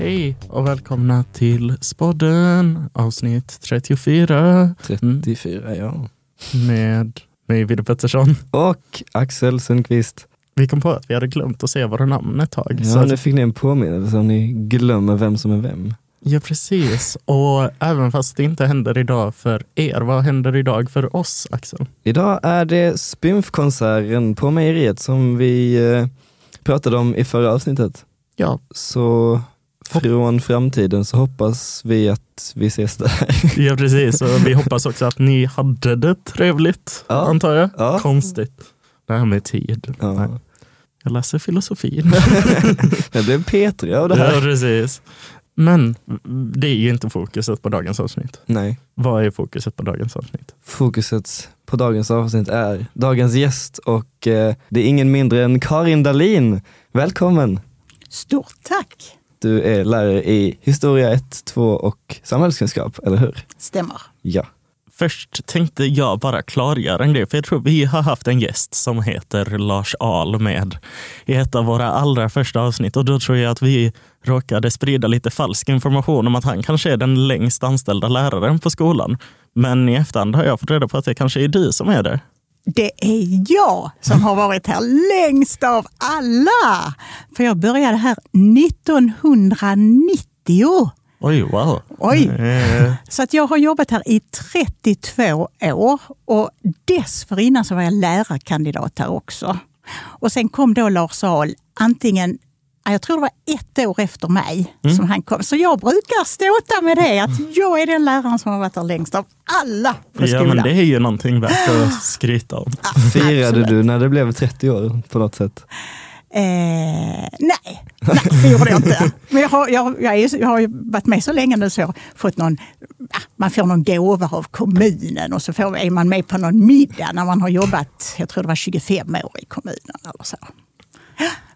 Hej och välkomna till Spodden avsnitt 34 34, ja. med mig, Vidde Pettersson. Och Axel Sundqvist. Vi kom på att vi hade glömt att säga våra namn ett tag. Ja, nu fick ni en påminnelse om ni glömmer vem som är vem. ja, precis. Och även fast det inte händer idag för er, vad händer idag för oss, Axel? Idag är det Spymf-konserten på mejeriet som vi eh, pratade om i förra avsnittet. Ja, Så från framtiden så hoppas vi att vi ses där. ja precis. Och vi hoppas också att ni hade det trevligt, Ja. antar jag. Ja. Konstigt. Det här med tid. Ja. Jag läser filosofi. Det blev P3 av det ja, här. precis. Men det är ju inte fokuset på dagens avsnitt. Nej, Vad är fokuset på dagens avsnitt? fokuset på dagens avsnitt är dagens gäst och eh, det är ingen mindre än Karin Dahlin. Välkommen! Stort tack! Du är lärare i historia 1, 2 och samhällskunskap, eller hur? Stämmer. Ja. Först tänkte jag bara klargöra en grej, för jag tror vi har haft en gäst som heter Lars Ahl med i ett av våra allra första avsnitt och då tror jag att vi råkade sprida lite falsk information om att han kanske är den längst anställda läraren på skolan. Men i efterhand har jag fått reda på att det kanske är du som är det. Det är jag som har varit här längst av alla. För jag började här 1990. Oj, wow. Oj. Eh, Så att jag har jobbat här i 32 år och dessförinnan så var jag lärarkandidat här också. Och sen kom då Lars Ahl, antingen jag tror det var ett år efter mig som han kom. Så jag brukar ståta med det, att jag är den läraren som har varit här längst av alla på ja, skolan. men det är ju någonting värt att skryta om. Firade Absolut. du när det blev 30 år på något sätt? Eh, nej, nej, det gjorde jag inte. Men jag har, jag, jag, är, jag har ju varit med så länge nu så jag har fått någon, ja, man får någon gåva av kommunen och så får, är man med på någon middag när man har jobbat, jag tror det var 25 år i kommunen eller så.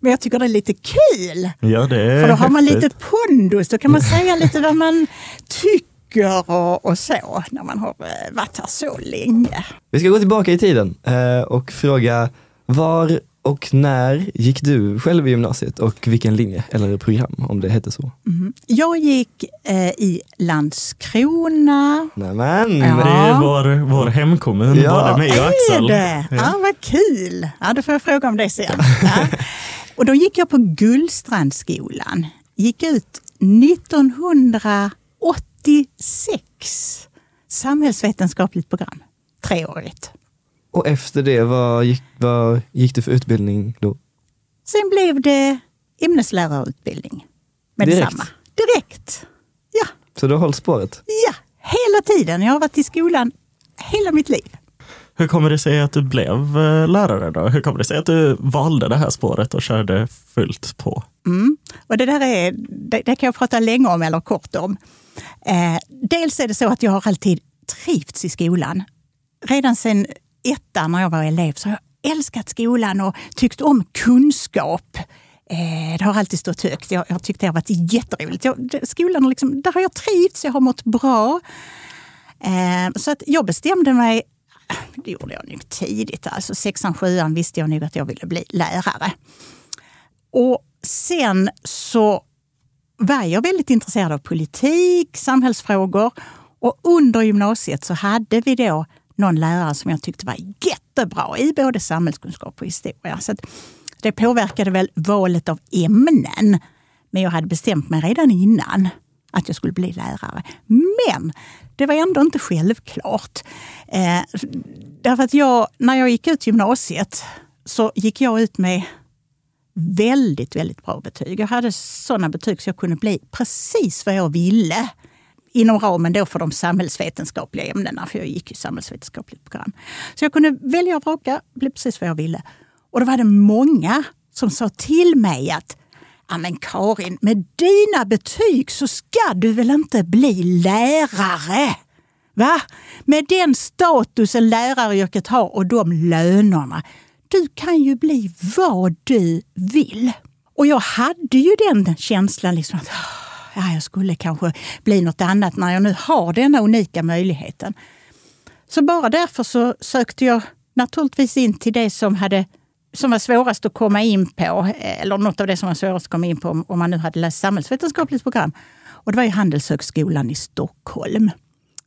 Men jag tycker det är lite kul, Ja, det är för då har man häftigt. lite pondus. Då kan man säga lite vad man tycker och, och så, när man har eh, varit här så länge. Vi ska gå tillbaka i tiden eh, och fråga var och när gick du själv i gymnasiet och vilken linje eller program om det hette så? Mm. Jag gick eh, i Landskrona, Nämen! Ja. Det är vår, vår hemkommun, Ja. både mig och Är Axel. det? Ja. Ja. vad kul! Ja, då får jag fråga om det sen. Ja. Och då gick jag på Gullstrandskolan. Gick ut 1986. Samhällsvetenskapligt program. Treårigt. Och efter det, vad gick, vad gick du för utbildning då? Sen blev det ämneslärarutbildning. Med Direkt? detsamma. Direkt. Ja, Så du har hållit spåret? ja, hela tiden. Jag har varit i skolan hela mitt liv. Hur kommer det sig att du blev eh, lärare då? Hur kommer det sig att du valde det här spåret och körde fullt på? Mm. Och det där är, det, det kan jag prata länge om eller kort om. Eh, dels är det så att jag har alltid trivts i skolan. Redan sedan ettan när jag var elev så har jag älskat skolan och tyckt om kunskap. Eh, det har alltid stått högt. Jag, jag tyckte det har varit jätteroligt. Jag, skolan, liksom, där har jag trivts, jag har mått bra. Eh, så att jag bestämde mig, det gjorde jag nog tidigt, alltså sexan, sjuan visste jag nog att jag ville bli lärare. Och sen så var jag väldigt intresserad av politik, samhällsfrågor och under gymnasiet så hade vi då någon lärare som jag tyckte var jättebra i både samhällskunskap och historia. Så att det påverkade väl valet av ämnen. Men jag hade bestämt mig redan innan att jag skulle bli lärare. Men det var ändå inte självklart. Eh, därför att jag, när jag gick ut gymnasiet så gick jag ut med väldigt, väldigt bra betyg. Jag hade sådana betyg så jag kunde bli precis vad jag ville inom ramen då för de samhällsvetenskapliga ämnena, för jag gick ju samhällsvetenskapligt program. Så jag kunde välja och vraka, bli precis vad jag ville. Och då var det många som sa till mig att Ja men Karin, med dina betyg så ska du väl inte bli lärare? Va? Med den statusen läraryrket har och de lönerna. Du kan ju bli vad du vill. Och jag hade ju den känslan liksom att ah, ja, jag skulle kanske bli något annat när jag nu har denna unika möjligheten. Så bara därför så sökte jag naturligtvis in till det som hade som var svårast att komma in på, eh, eller något av det som var svårast att komma in på om man nu hade läst samhällsvetenskapligt program. Och det var ju Handelshögskolan i Stockholm.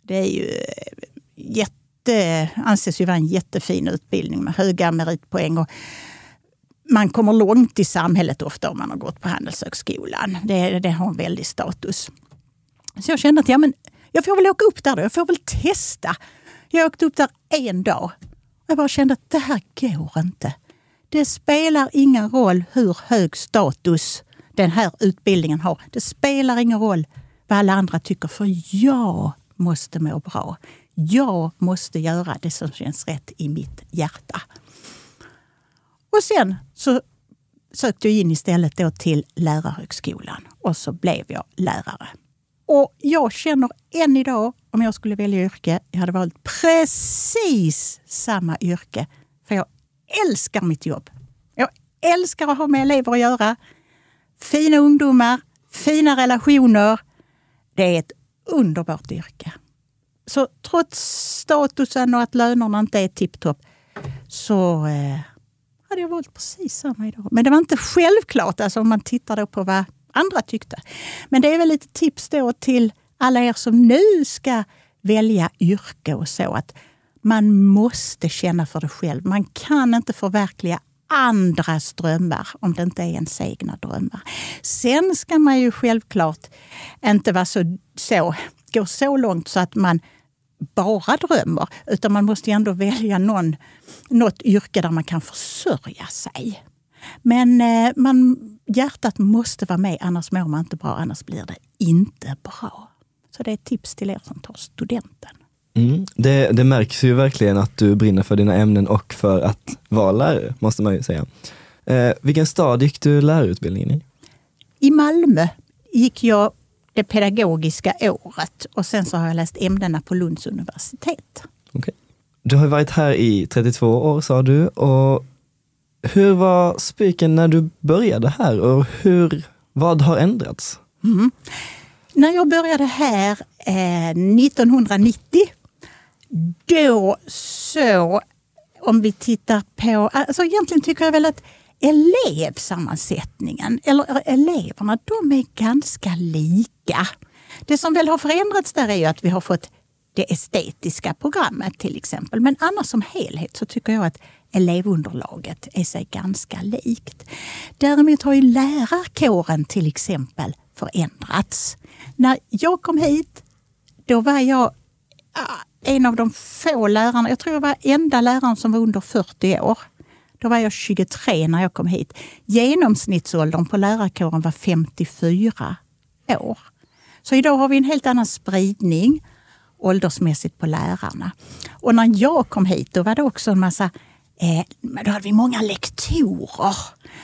Det är ju eh, jätte, anses ju vara en jättefin utbildning med höga meritpoäng. Och man kommer långt i samhället ofta om man har gått på Handelshögskolan. Det, det har en väldig status. Så jag kände att ja, men jag får väl åka upp där då. Jag får väl testa. Jag åkte upp där en dag. Jag bara kände att det här går inte. Det spelar ingen roll hur hög status den här utbildningen har. Det spelar ingen roll vad alla andra tycker, för jag måste må bra. Jag måste göra det som känns rätt i mitt hjärta. Och sen så sökte jag in istället då till Lärarhögskolan och så blev jag lärare. Och jag känner än idag, om jag skulle välja yrke, jag hade valt precis samma yrke. För jag älskar mitt jobb. Jag älskar att ha med elever att göra. Fina ungdomar, fina relationer. Det är ett underbart yrke. Så trots statusen och att lönerna inte är tipptopp så eh, hade jag valt precis samma idag. Men det var inte självklart alltså om man tittar på vad andra tyckte. Men det är väl lite tips då till alla er som nu ska välja yrke och så. att Man måste känna för det själv. Man kan inte förverkliga andras drömmar om det inte är ens egna drömmar. Sen ska man ju självklart inte vara så, så, gå så långt så att man bara drömmer. Utan man måste ändå välja någon, något yrke där man kan försörja sig. Men eh, man, hjärtat måste vara med, annars mår man inte bra. Annars blir det inte bra. Så det är ett tips till er som tar studenten. Mm. Det, det, märks ju verkligen att du brinner för dina ämnen och för att vara lärare, måste man ju säga. Eh, vilken stad gick du lärarutbildningen i? I Malmö gick jag det pedagogiska året och sen så har jag läst ämnena på Lunds universitet. Okay. Du har varit här i 32 år sa du och hur var spiken när du började här och hur, vad har ändrats? Mm. När jag började här eh, 1990, då så, om vi tittar på, alltså egentligen tycker jag väl att elevsammansättningen, eller eleverna, de är ganska lika. Det som väl har förändrats där är ju att vi har fått det estetiska programmet till exempel. Men annars som helhet så tycker jag att elevunderlaget är sig ganska likt. Däremot har ju lärarkåren till exempel förändrats. När jag kom hit, då var jag en av de få lärarna, jag tror jag var enda läraren som var under 40 år. Då var jag 23 när jag kom hit. Genomsnittsåldern på lärarkåren var 54 år. Så idag har vi en helt annan spridning åldersmässigt på lärarna. Och när jag kom hit då var det också en massa eh, då hade vi många lektorer.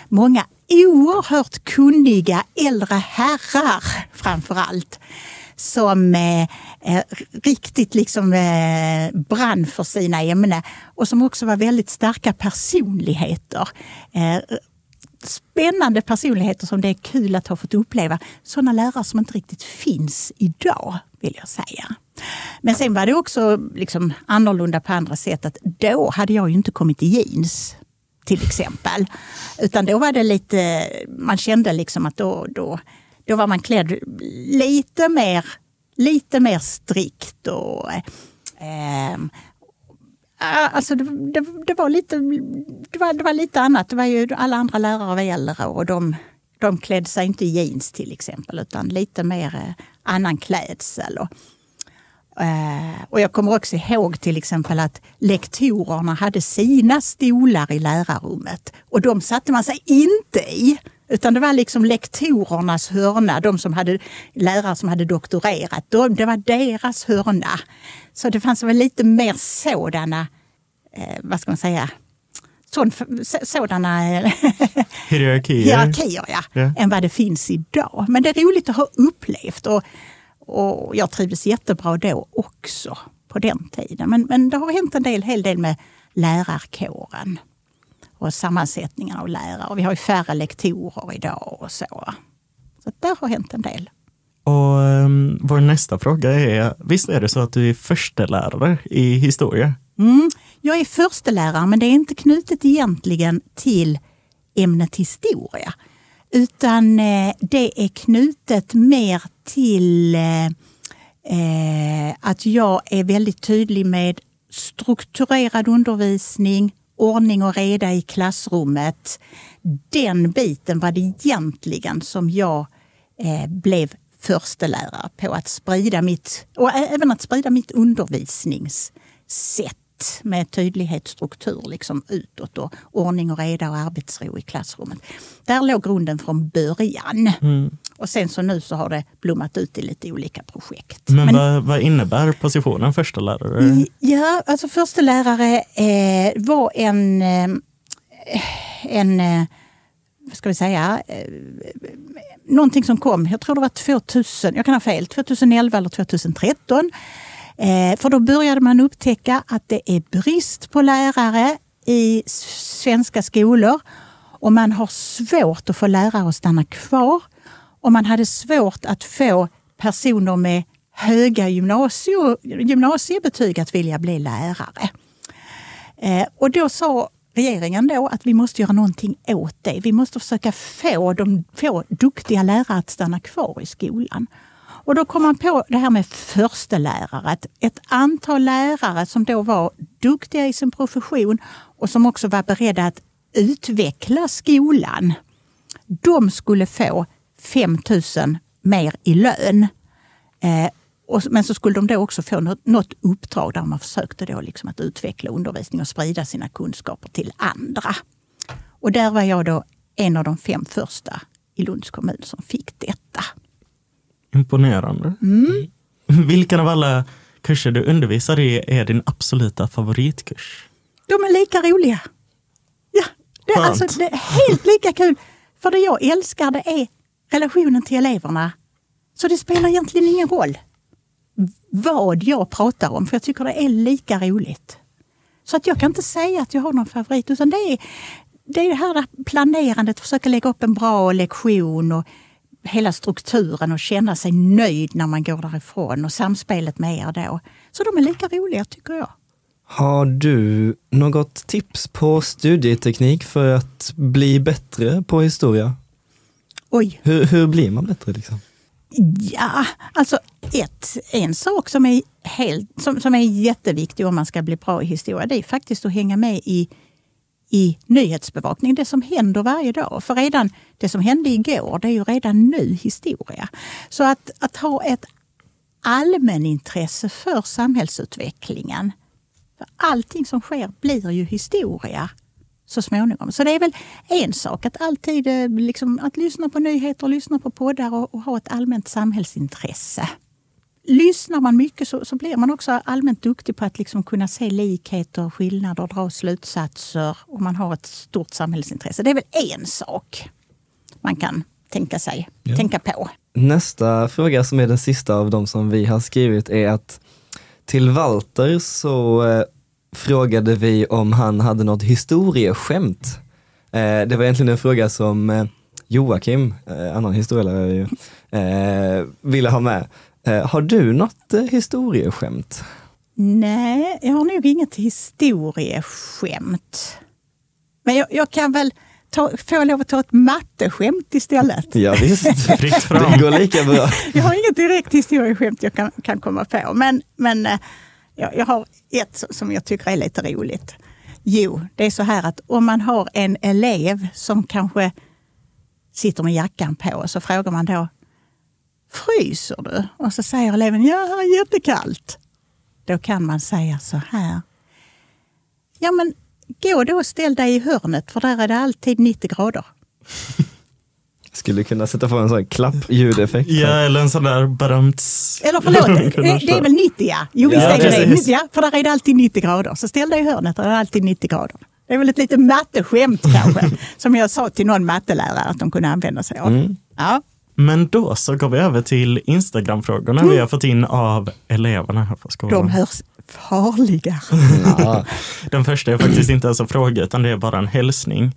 Många oerhört kunniga äldre herrar framför allt som eh, eh, riktigt liksom eh, brann för sina ämnen och som också var väldigt starka personligheter. Eh, spännande personligheter som det är kul att ha fått uppleva. Sådana lärare som inte riktigt finns idag, vill jag säga. Men sen var det också liksom annorlunda på andra sätt. att Då hade jag ju inte kommit i jeans till exempel. Utan då var det lite, man kände liksom att då, då, då var man klädd lite mer, lite mer strikt. Och, eh, alltså det, det, det, var lite, det, var, det var lite annat. Det var ju, alla andra lärare var äldre och de, de klädde sig inte i jeans till exempel utan lite mer eh, annan klädsel. Och, eh, och jag kommer också ihåg till exempel att lektorerna hade sina stolar i lärarrummet och de satte man sig inte i. Utan det var liksom lektorernas hörna, de som hade lärare som hade doktorerat. De, det var deras hörna. Så det fanns väl lite mer sådana, eh, vad ska man säga, sån, sådana eh, hierarkier, hierarkier ja, yeah. än vad det finns idag. Men det är roligt att ha upplevt. Och och jag trivdes jättebra då också på den tiden. Men, men det har hänt en del, hel del med lärarkåren och sammansättningen av lärare. Vi har ju färre lektorer idag och så. Så där har hänt en del. Och um, Vår nästa fråga är, visst är det så att du är första lärare i historia? Mm. Jag är förstelärare men det är inte knutet egentligen till ämnet historia. Utan eh, det är knutet mer till eh, eh, att jag är väldigt tydlig med strukturerad undervisning, ordning och reda i klassrummet. Den biten var det egentligen som jag eh, blev förstelärare på att sprida mitt, och även att sprida mitt undervisningssätt med tydlighet, struktur liksom utåt och ordning och reda och arbetsro i klassrummet. Där låg grunden från början. Mm. Och sen så nu så har det blommat ut i lite olika projekt. Men, Men vad, vad, innebär positionen första lärare? Ja, alltså första lärare eh, var en, eh, en eh, vad ska vi säga, eh, någonting som kom, jag tror det var 2000, jag kan ha fel, 2011 eller 2013. Eh, för då började man upptäcka att det är brist på lärare i svenska skolor och man har svårt att få lärare att stanna kvar. Och man hade svårt att få personer med höga gymnasie, gymnasiebetyg att vilja bli lärare. Eh, och då sa regeringen då att vi måste göra någonting åt det. Vi måste försöka få, de, få duktiga lärare att stanna kvar i skolan. Och då kom man på det här med förstelärare. Ett, ett antal lärare som då var duktiga i sin profession och som också var beredda att utveckla skolan. De skulle få 5 000 mer i lön. Eh, och, men så skulle de då också få något, något uppdrag där man försökte då liksom att utveckla undervisning och sprida sina kunskaper till andra. Och där var jag då en av de fem första i Lunds kommun som fick detta. Imponerande. Mm. Vilken av alla kurser du undervisar i är din absoluta favoritkurs? De är lika roliga. Ja, det är, alltså, det är helt lika kul. För det jag älskar det är relationen till eleverna. Så det spelar egentligen ingen roll vad jag pratar om, för jag tycker det är lika roligt. Så att jag kan inte säga att jag har någon favorit, utan det är det, är det här planerandet, försöka lägga upp en bra lektion och hela strukturen och känna sig nöjd när man går därifrån och samspelet med er då. Så de är lika roliga tycker jag. Har du något tips på studieteknik för att bli bättre på historia? Oj. Hur, hur blir man bättre? Liksom? Ja, alltså ett, en sak som är, helt, som, som är jätteviktig om man ska bli bra i historia, det är faktiskt att hänga med i i nyhetsbevakning, det som händer varje dag. För redan det som hände igår, det är ju redan nu historia. Så att, att ha ett allmänintresse för samhällsutvecklingen. För allting som sker blir ju historia så småningom. Så det är väl en sak att alltid eh, liksom, att lyssna på nyheter, lyssna på poddar och, och ha ett allmänt samhällsintresse lyssnar man mycket så, så, blir man också allmänt duktig på att liksom kunna se likheter, skillnader, dra slutsatser och man har ett stort samhällsintresse. Det är väl en sak man kan tänka sig, ja. tänka på. Nästa fråga som är den sista av de som vi har skrivit är att till Walter så eh, frågade vi om han hade något historieskämt. Eh, det var egentligen en fråga som eh, Joakim, eh, annan historielärare, eh, ville ha med. Eh, har du något eh, historieskämt? Nej, jag har nog inget historieskämt. Men jag, jag kan väl ta, få lov att ta ett matteskämt istället. Ja, visst, det går lika bra. jag har inget direkt historieskämt jag kan, kan komma på, men, men eh, jag, jag har ett som jag tycker är lite roligt. Jo, det är så här att om man har en elev som kanske sitter med jackan på så frågar man då Fryser du? Och så säger eleven, ja, här är jättekallt. Då kan man säga så här. Ja, men gå då och ställ dig i hörnet, för där är det alltid 90 grader. Skulle kunna sätta på en sån klapp-ljudeffekt. Ja, eller en sån där berömts... Eller förlåt, det är väl 90 ja. Jo, visst ja, är det det. Ja, för där är det alltid 90 grader. Så ställ dig i hörnet, där är det alltid 90 grader. Det är väl ett litet matteskämt kanske, som jag sa till någon mattelärare att de kunde använda sig av. Mm. Ja. Men då så går vi över till Instagram-frågorna mm. vi har fått in av eleverna här på skolan. De hörs farliga. Den första är faktiskt inte ens en fråga utan det är bara en hälsning.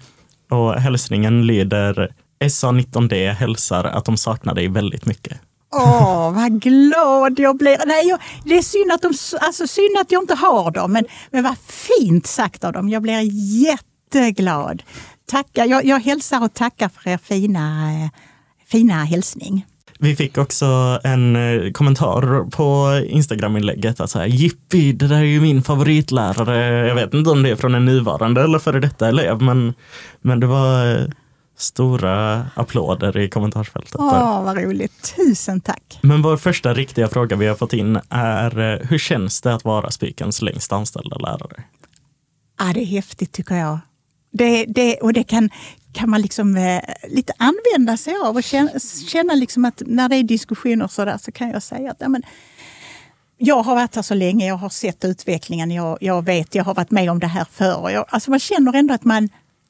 Och hälsningen lyder SA19D hälsar att de saknar dig väldigt mycket. Åh, vad glad jag blir. Nej, jag, det är synd att, de, alltså, synd att jag inte har dem, men, men vad fint sagt av dem. Jag blir jätteglad. Tackar. Jag, jag hälsar och tackar för er fina, fina hälsning. Vi fick också en eh, kommentar på Instagram-inlägget att så här, Jippi, det där är ju min favoritlärare. Jag vet inte om det är från en nuvarande eller före detta elev, men, men det var eh, stora applåder i kommentarsfältet. Åh, vad roligt. Tusen tack. Men vår första riktiga fråga vi har fått in är eh, hur känns det att vara Spikens längst anställda lärare? Ja, det är häftigt tycker jag. Det, det, och det kan, kan man liksom eh, lite använda sig av och känna, känna liksom att när det är diskussioner så, där, så kan jag säga att ja, men, jag har varit här så länge, jag har sett utvecklingen, jag, jag vet, jag har varit med om det här förr. Jag, alltså man känner ändå att man,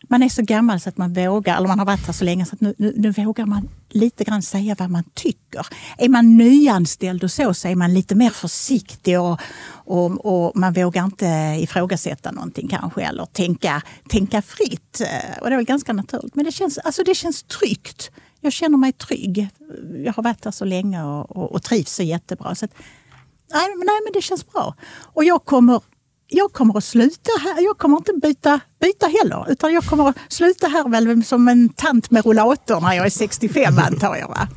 man är så gammal så att man vågar, eller man har varit här så länge så att nu, nu, nu, vågar man lite grann säga vad man tycker. Är man nyanställd och så, så är man lite mer försiktig och, och, och man vågar inte ifrågasätta någonting kanske eller tänka, tänka fritt. Eh, och det är väl ganska naturligt. Men det känns, alltså det känns tryggt. Jag känner mig trygg. Jag har varit här så länge och, och, och trivs så jättebra. Så att, nej, nej, men det känns bra. Och jag kommer jag kommer att sluta här. Jag kommer inte byta, byta heller. Utan jag kommer att sluta här väl som en tant med rollator när jag är 65 antar jag. Va?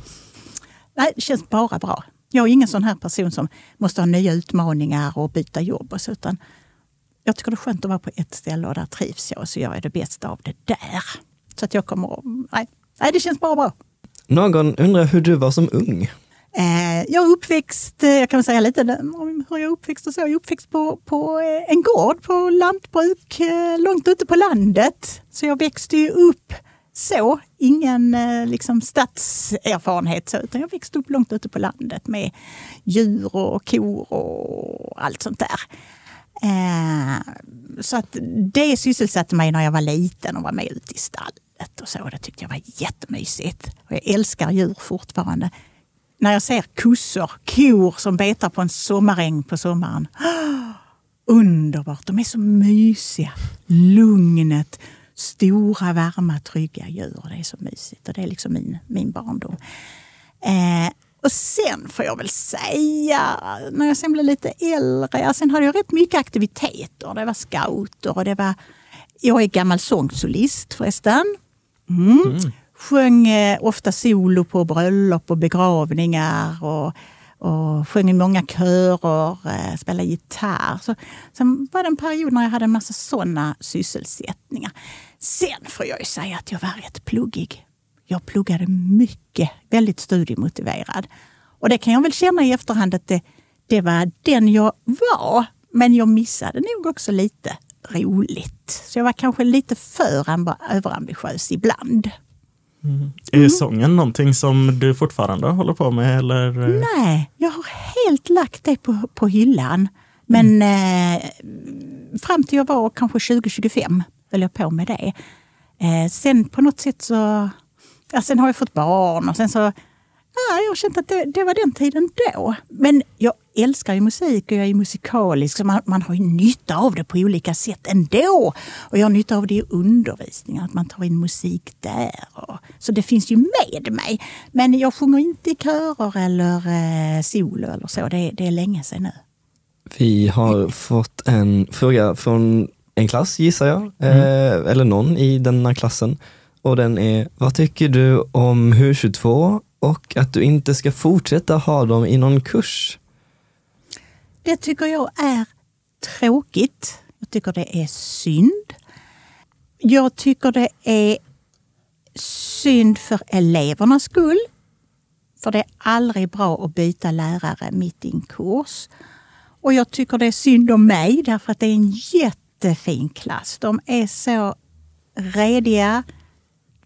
Nej, det känns bara bra. Jag är ingen sån här person som måste ha nya utmaningar och byta jobb. Och så, utan jag tycker det är skönt att vara på ett ställe och där trivs jag. Så jag är det bästa av det där. Så att jag kommer att, nej, nej, det känns bara bra. Någon undrar hur du var som ung? Eh, jag är uppväxt, eh, jag kan säga lite om hur jag är uppväxt och så. Jag är uppväxt på, på eh, en gård på lantbruk eh, långt ute på landet. Så jag växte ju upp så, ingen liksom, stadserfarenhet så, utan jag växte upp långt ute på landet med djur och kor och allt sånt där. så att det sysselsatte mig när jag var liten och var med ute i stallet och så. Det tyckte jag var jättemysigt. Och jag älskar djur fortfarande när jag ser kossor, kor som betar på en sommaräng på sommaren. underbart! De är så mysiga. Lugnet, stora, varma, trygga djur. Det är så mysigt och det är liksom min, min barndom. Eh, och sen får jag väl säga, när jag sen blev lite äldre, sen hade jag rätt mycket aktiviteter. Det var scouter och det var... Jag är gammal sångsolist förresten. Mm. Mm sjöng eh, ofta solo på bröllop och begravningar och, och sjöng i många körer, eh, spelade gitarr. Så, sen var det en period när jag hade en massa sådana sysselsättningar. Sen får jag ju säga att jag var rätt pluggig. Jag pluggade mycket, väldigt studiemotiverad. Och det kan jag väl känna i efterhand att det, det var den jag var. Men jag missade nog också lite roligt. Så jag var kanske lite för överambitiös ibland. Mm. Är sången någonting som du fortfarande håller på med? Eller? Nej, jag har helt lagt det på, på hyllan. Men mm. eh, fram till jag var kanske 20-25 höll jag på med det. Eh, sen på något sätt så... Ja, sen har jag fått barn och sen så Ja, jag känt att det, det, var den tiden då. Men jag älskar ju musik och jag är musikalisk så man, man har ju nytta av det på olika sätt ändå. Och jag har nytta av det i undervisningen, att man tar in musik där. Och, så det finns ju med mig. Men jag sjunger inte i körer eller eh, solo eller så. Det, det är länge sedan nu. Vi har fått en fråga från en klass gissar jag, mm. eh, eller någon i denna klassen. Och den är, vad tycker du om HU22 och att du inte ska fortsätta ha dem i någon kurs? Det tycker jag är tråkigt. Jag tycker det är synd. Jag tycker det är synd för elevernas skull. För det är aldrig bra att byta lärare mitt i en kurs. Och jag tycker det är synd om mig därför att det är en jättefin klass. De är så rediga,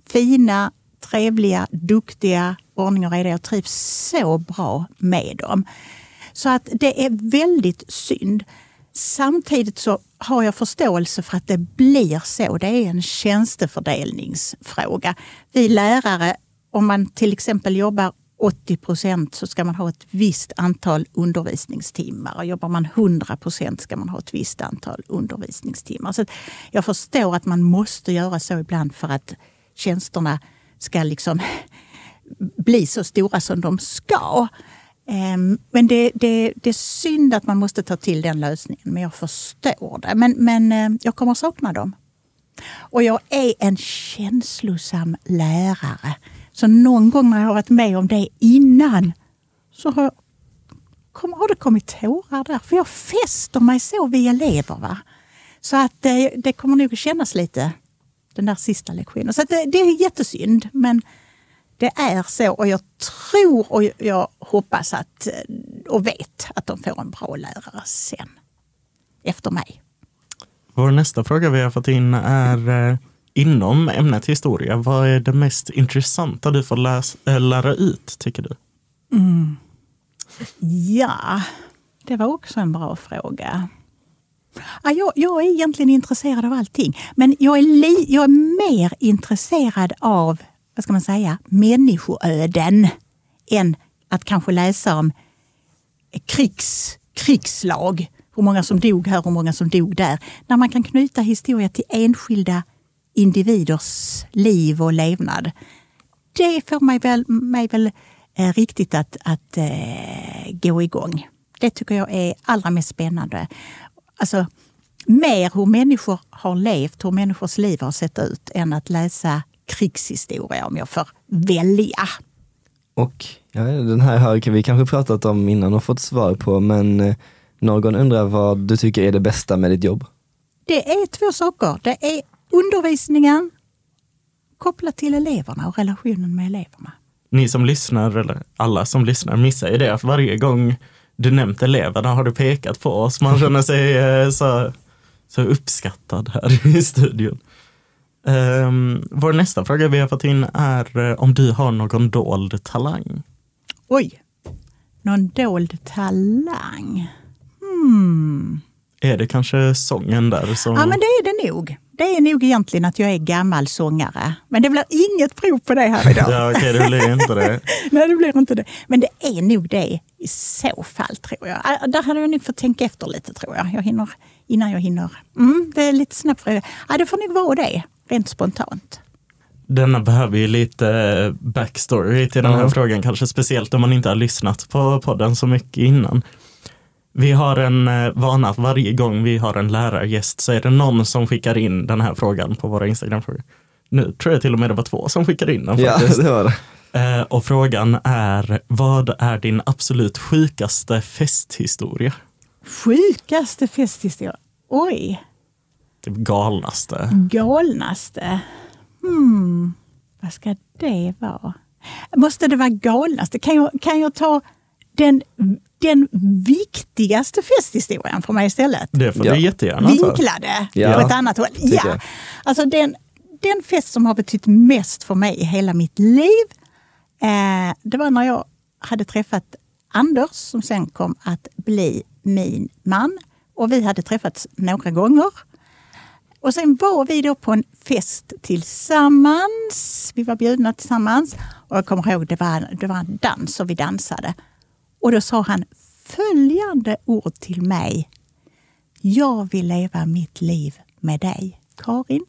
fina, trevliga, duktiga, ordning och reda. Jag trivs så bra med dem. Så att det är väldigt synd. Samtidigt så har jag förståelse för att det blir så. Det är en tjänstefördelningsfråga. Vi lärare, om man till exempel jobbar 80 procent så ska man ha ett visst antal undervisningstimmar. jobbar man 100 procent ska man ha ett visst antal undervisningstimmar. Så jag förstår att man måste göra så ibland för att tjänsterna ska liksom bli så stora som de ska. Ehm, men det, det, det är synd att man måste ta till den lösningen, men jag förstår det. Men, men eh, jag kommer sakna dem. Och jag är en känslosam lärare. Så någon gång när jag har varit med om det innan så har, har det kommit tårar där. För jag fäster mig så vid elever. Va? Så att det, det kommer nog att kännas lite den där sista lektionen. Så det, det, är jättesynd. Men det är så och jag tror och jag hoppas att och vet att de får en bra lärare sen. Efter mig. Vår nästa fråga vi har fått in är eh, inom ämnet historia. Vad är det mest intressanta du får läsa, äh, lära ut, tycker du? Mm. Ja, det var också en bra fråga. Ja, jag, jag, är egentligen intresserad av allting, men jag är, li, jag är mer intresserad av vad ska man säga, människoöden än att kanske läsa om krigs, krigslag. Hur många som dog här och hur många som dog där. När man kan knyta historia till enskilda individers liv och levnad. Det får mig väl, mig väl eh, riktigt att, att eh, gå igång. Det tycker jag är allra mest spännande. Alltså, mer hur människor har levt, hur människors liv har sett ut, än att läsa krigshistoria om jag får välja. Och ja, den här har vi kanske pratat om innan och fått svar på, men eh, någon undrar vad du tycker är det bästa med ditt jobb? Det är två saker. Det är undervisningen kopplat till eleverna och relationen med eleverna. Ni som lyssnar, eller alla som lyssnar, missar ju det att varje gång du nämnt eleverna har du pekat på oss. Man känner sig eh, så, så uppskattad här i studion. Um, vår nästa fråga vi har fått in är uh, om du har någon dold talang? Oj, någon dold talang? Hmm. Är det kanske sången där? Som... Ja, men det är det nog. Det är nog egentligen att jag är gammal sångare. Men det blir inget prov på det här idag. ja, okej, okay, det blir inte det. Nej, det blir inte det. Men det är nog det i så fall, tror jag. Äh, där hade jag nog fått tänka efter lite, tror jag. jag hinner, innan jag hinner. Mm, det är lite snabbt. Ja, det får nog vara det rent spontant. Denna behöver ju lite eh, backstory till den här mm. frågan, kanske speciellt om man inte har lyssnat på podden så mycket innan. Vi har en eh, vana att varje gång vi har en lärargäst så är det någon som skickar in den här frågan på våra Instagram-frågor. Nu tror jag till och med det var två som skickade in den. Faktiskt. Ja, det var det. Eh, och frågan är, vad är din absolut sjukaste festhistoria? Sjukaste festhistoria? Oj, Typ galnaste? Galnaste? Hmm, vad ska det vara? Måste det vara galnaste? Kan jag, kan jag ta den, den viktigaste festhistorien för mig istället? Det får ja. du jättegärna. Vinklade ja. på ett annat håll. Ja. Alltså den, den fest som har betytt mest för mig i hela mitt liv, eh, det var när jag hade träffat Anders som sen kom att bli min man. Och vi hade träffats några gånger. Och sen var vi då på en fest tillsammans. Vi var bjudna tillsammans. Och jag kommer ihåg, det var, det var en dans och vi dansade. Och då sa han följande ord till mig. Jag vill leva mitt liv med dig, Karin.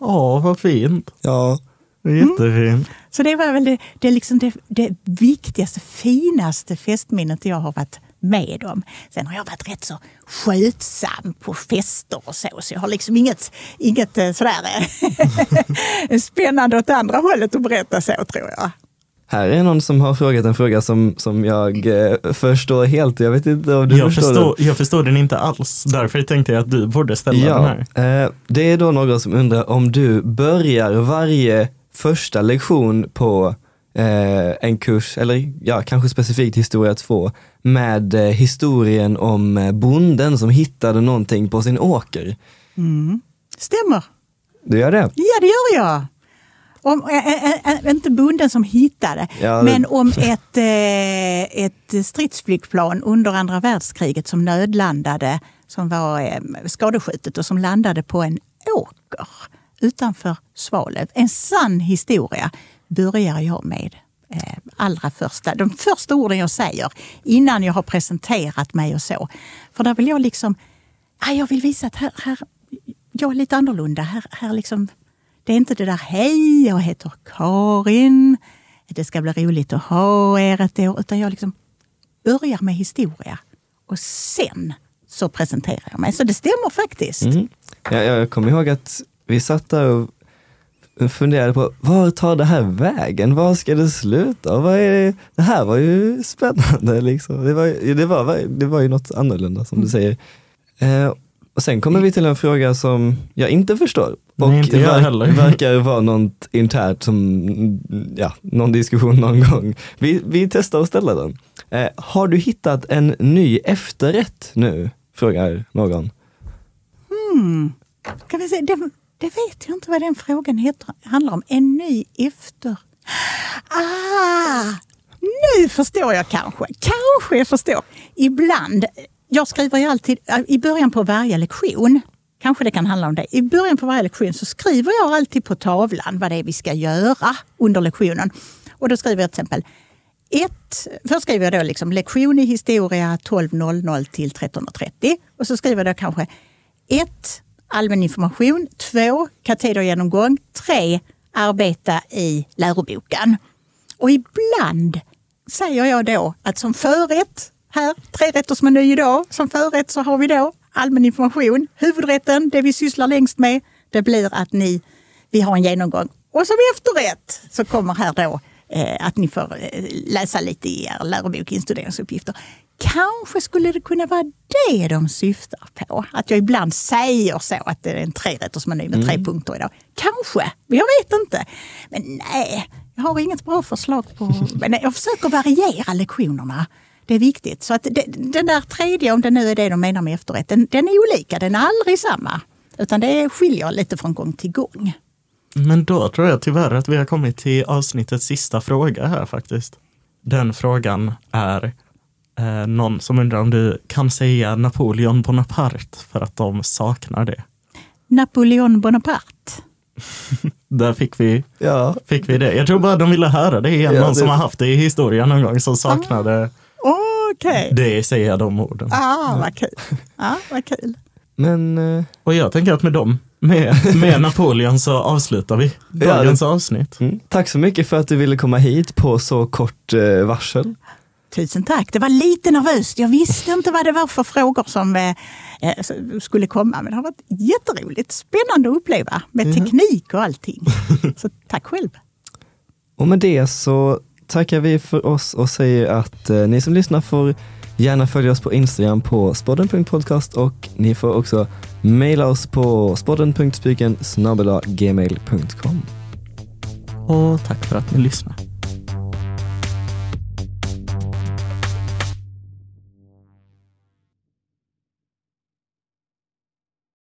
Ja, vad fint. Ja. Jättefint. Mm. Så det var väl det, det, liksom det, det viktigaste, finaste festminnet jag har varit med dem. Sen har jag varit rätt så skötsam på fester och så, så jag har liksom inget, inget eh, sådär eh, spännande åt andra hållet att berätta så tror jag. Här är någon som har frågat en fråga som, som jag eh, förstår helt. Jag vet inte om du jag förstår, förstår Jag förstår den inte alls. Därför tänkte jag att du borde ställa ja, den här. Eh, det är då någon som undrar om du börjar varje första lektion på eh, en kurs, eller ja, kanske specifikt historia 2, med eh, historien om eh, bonden som hittade någonting på sin åker. Mm. Stämmer. Du gör det? Ja, det gör jag. Om, äh, äh, inte bonden som hittade, ja, det... men om ett, äh, ett stridsflygplan under andra världskriget som nödlandade, som var äh, skadeskjutet och som landade på en åker utanför Svalöv. En sann historia börjar jag med eh, allra första, de första orden jag säger innan jag har presenterat mig och så. För där vill jag liksom, ah, jag vill visa att här, här, jag är lite annorlunda. Här, här liksom, det är inte det där hej, jag heter Karin. det ska bli roligt att ha er ett år, utan jag liksom börjar med historia och sen så presenterar jag mig. Så det stämmer faktiskt. Mm. Jag, jag kommer ihåg att vi satt där och funderade på, var tar det här vägen? Var ska det sluta? Vad är det? det här var ju spännande. Liksom. Det, var, det, var, det var ju något annorlunda som du säger. Eh, och sen kommer vi till en fråga som jag inte förstår. Och Nej, inte jag heller. verkar vara något internt som, ja, någon diskussion någon gång. Vi, vi testar att ställa den. Eh, har du hittat en ny efterrätt nu? Frågar någon. Hmm. Kan vi se? Det, det vet jag inte vad den frågan heter, handlar om. En ny efter... Ah! Nu förstår jag kanske. Kanske jag förstår. Ibland, jag skriver ju alltid äh, i början på varje lektion, kanske det kan handla om det. I början på varje lektion så skriver jag alltid på tavlan vad det är vi ska göra under lektionen. Och då skriver jag till exempel ett, först skriver jag då liksom lektion i historia 12.00 till 13.30 och så skriver jag då kanske ett allmän information. Två, katedergenomgång. Tre, arbeta i läroboken. Och ibland säger jag då att som förrätt, här, trerättersmeny idag, som förrätt så har vi då allmän information. Huvudrätten, det vi sysslar längst med, det blir att ni, vi har en genomgång. Och som efterrätt så kommer här då eh, att ni får eh, läsa lite i er lärobok, instuderingsuppgifter. Kanske skulle det kunna vara det de syftar på. Att jag ibland säger så att det är en trerättersmeny med tre punkter idag. Kanske, jag vet inte. Men nej, jag har inget bra förslag på... Men jag försöker variera lektionerna. Det är viktigt. Så att det, den där tredje, om det nu är det de menar med efterrätt, den, den är olika. Den är aldrig samma. Utan det skiljer lite från gång till gång. Men då tror jag tyvärr att vi har kommit till avsnittets sista fråga här faktiskt. Den frågan är eh, någon som undrar om du kan säga Napoleon Bonaparte för att de saknar det. Napoleon Bonaparte. Där fick vi, Ja, fick vi det. Jag tror bara de ville höra det igen. Ja, någon det- som har haft det i historien någon gång som saknade Okej. det, säga de orden. Ah, vad kul. Ah, vad kul. men eh, Och jag tänker att med dem, med, med Napoleon så avslutar vi dagens avsnitt. mm, tack så mycket för att du ville komma hit på så kort eh, varsel. Tusen tack. Det var lite nervöst. Jag visste inte vad det var för frågor som eh, eh, skulle komma. Men det har varit jätteroligt. Spännande att uppleva med teknik och allting. Så tack själv. Och med det så tackar vi för oss och säger att eh, ni som lyssnar får gärna följa oss på Instagram på spodden.podcast och ni får också mejla oss på spodden.spiken gmail.com. Och tack för att ni lyssnade.